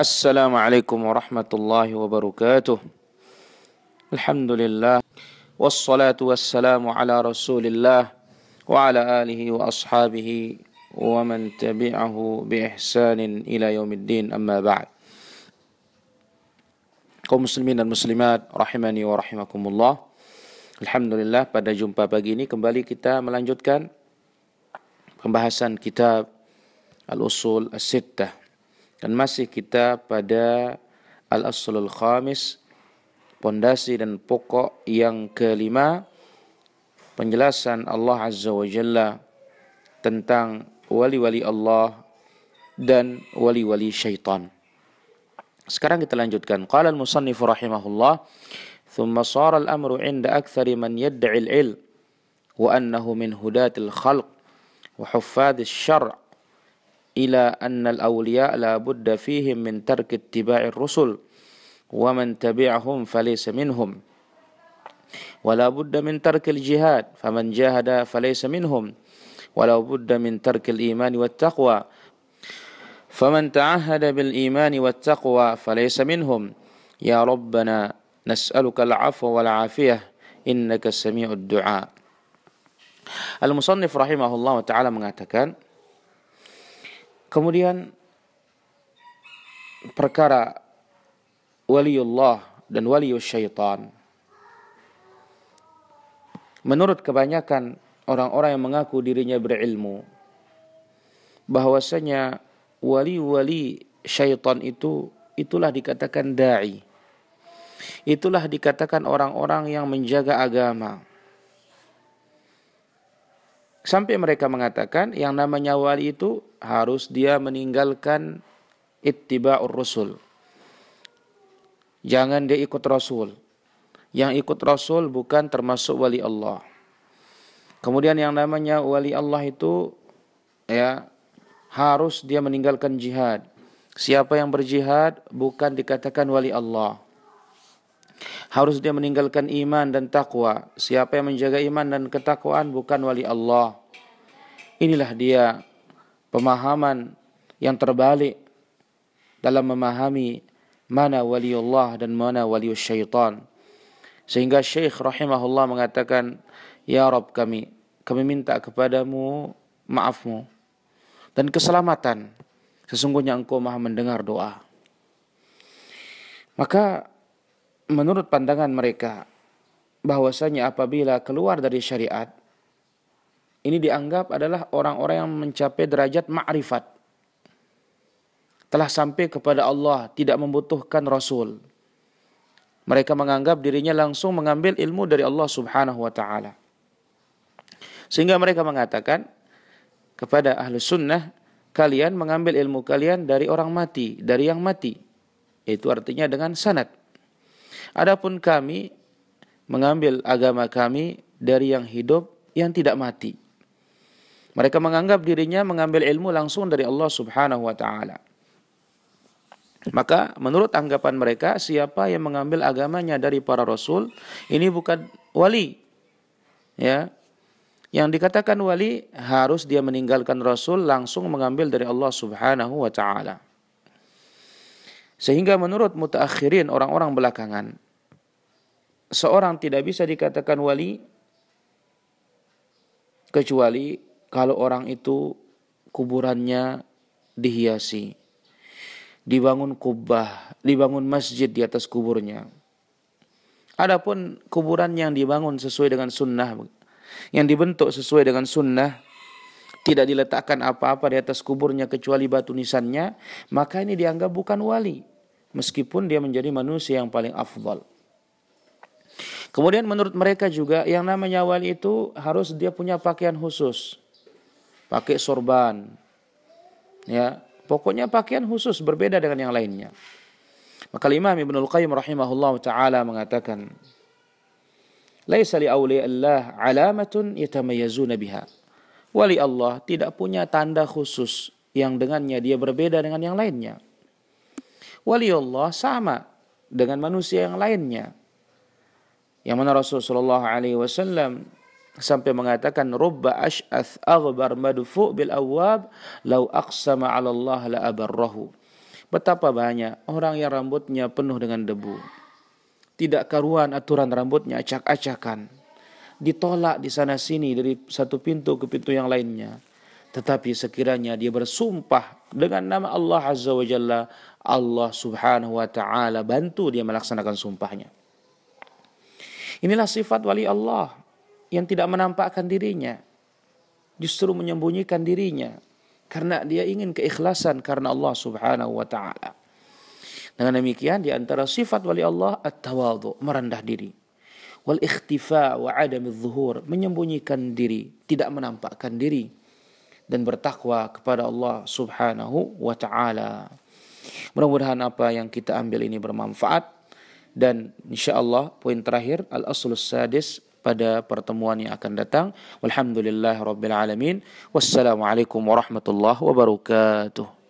السلام عليكم ورحمة الله وبركاته الحمد لله والصلاة والسلام على رسول الله وعلى آله وأصحابه ومن تبعه بإحسان إلى يوم الدين أما بعد kaum muslimin dan muslimat rahimani wa rahimakumullah. Alhamdulillah pada jumpa pagi ini kembali kita melanjutkan pembahasan kitab Al-Usul As-Sittah dan masih kita pada Al-Aslul Khamis pondasi dan pokok yang kelima penjelasan Allah Azza wa Jalla tentang wali-wali Allah dan wali-wali syaitan. Sekarang kita lanjutkan. Qala al-musannif rahimahullah, "Thumma sara al-amru 'inda akthari man yad'i al-'ilm wa annahu min hudatil anna al-awliya la budda fihim min tarki ittiba'i ar-rusul wa man tabi'ahum falaysa minhum." ولا بد من ترك الجهاد فمن جاهد فليس منهم. ولا بد من ترك الإيمان والتقوى فمن تعهد بالإيمان والتقوى فليس منهم. يا ربنا نسألك العفو والعافية إنك سميع الدعاء. Al-Musannif rahimahullah ta'ala mengatakan Kemudian perkara waliullah dan walius syaitan Menurut kebanyakan orang-orang yang mengaku dirinya berilmu bahwasanya wali-wali syaitan itu itulah dikatakan dai. Itulah dikatakan orang-orang yang menjaga agama. Sampai mereka mengatakan yang namanya wali itu harus dia meninggalkan ittiba'ur rasul. Jangan dia ikut rasul. Yang ikut rasul bukan termasuk wali Allah. Kemudian yang namanya wali Allah itu ya harus dia meninggalkan jihad. Siapa yang berjihad bukan dikatakan wali Allah. Harus dia meninggalkan iman dan takwa. Siapa yang menjaga iman dan ketakwaan bukan wali Allah. Inilah dia pemahaman yang terbalik dalam memahami mana wali Allah dan mana wali syaitan. Sehingga Syekh rahimahullah mengatakan, Ya Rob kami, kami minta kepadamu maafmu dan keselamatan. Sesungguhnya engkau maha mendengar doa. Maka menurut pandangan mereka bahwasanya apabila keluar dari syariat ini dianggap adalah orang-orang yang mencapai derajat ma'rifat. Telah sampai kepada Allah, tidak membutuhkan Rasul. Mereka menganggap dirinya langsung mengambil ilmu dari Allah Subhanahu wa taala. Sehingga mereka mengatakan, kepada ahlu sunnah, kalian mengambil ilmu kalian dari orang mati, dari yang mati. Itu artinya dengan sanad. Adapun kami mengambil agama kami dari yang hidup yang tidak mati. Mereka menganggap dirinya mengambil ilmu langsung dari Allah Subhanahu wa taala. Maka menurut anggapan mereka siapa yang mengambil agamanya dari para rasul ini bukan wali. Ya, yang dikatakan wali harus dia meninggalkan Rasul langsung mengambil dari Allah Subhanahu wa taala. Sehingga menurut mutaakhirin orang-orang belakangan seorang tidak bisa dikatakan wali kecuali kalau orang itu kuburannya dihiasi. Dibangun kubah, dibangun masjid di atas kuburnya. Adapun kuburan yang dibangun sesuai dengan sunnah yang dibentuk sesuai dengan sunnah tidak diletakkan apa-apa di atas kuburnya kecuali batu nisannya, maka ini dianggap bukan wali. Meskipun dia menjadi manusia yang paling afdal. Kemudian menurut mereka juga yang namanya wali itu harus dia punya pakaian khusus. Pakai sorban. Ya, pokoknya pakaian khusus berbeda dengan yang lainnya. Maka Imam Ibnu Qayyim rahimahullah taala mengatakan, Laisa li Allah alamatun yatamayyazuna biha. Wali Allah tidak punya tanda khusus yang dengannya dia berbeda dengan yang lainnya. Wali Allah sama dengan manusia yang lainnya. Yang mana Rasulullah alaihi wasallam sampai mengatakan rubba ash'ath aghbar madfu bil awwab law aqsama 'ala Allah la abarrahu. Betapa banyak orang yang rambutnya penuh dengan debu. Tidak karuan aturan rambutnya acak-acakan. Ditolak di sana sini dari satu pintu ke pintu yang lainnya. Tetapi sekiranya dia bersumpah dengan nama Allah Azza wa Jalla, Allah Subhanahu wa taala bantu dia melaksanakan sumpahnya. Inilah sifat wali Allah yang tidak menampakkan dirinya, justru menyembunyikan dirinya karena dia ingin keikhlasan karena Allah Subhanahu wa taala. Dengan demikian di antara sifat wali Allah at-tawadhu, merendah diri. Wal ikhtifa wa adam zuhur, menyembunyikan diri, tidak menampakkan diri dan bertakwa kepada Allah Subhanahu wa taala. Mudah-mudahan apa yang kita ambil ini bermanfaat dan insya Allah poin terakhir al-aslus sadis pada pertemuan yang akan datang. Walhamdulillah rabbil alamin. Wassalamualaikum warahmatullahi wabarakatuh.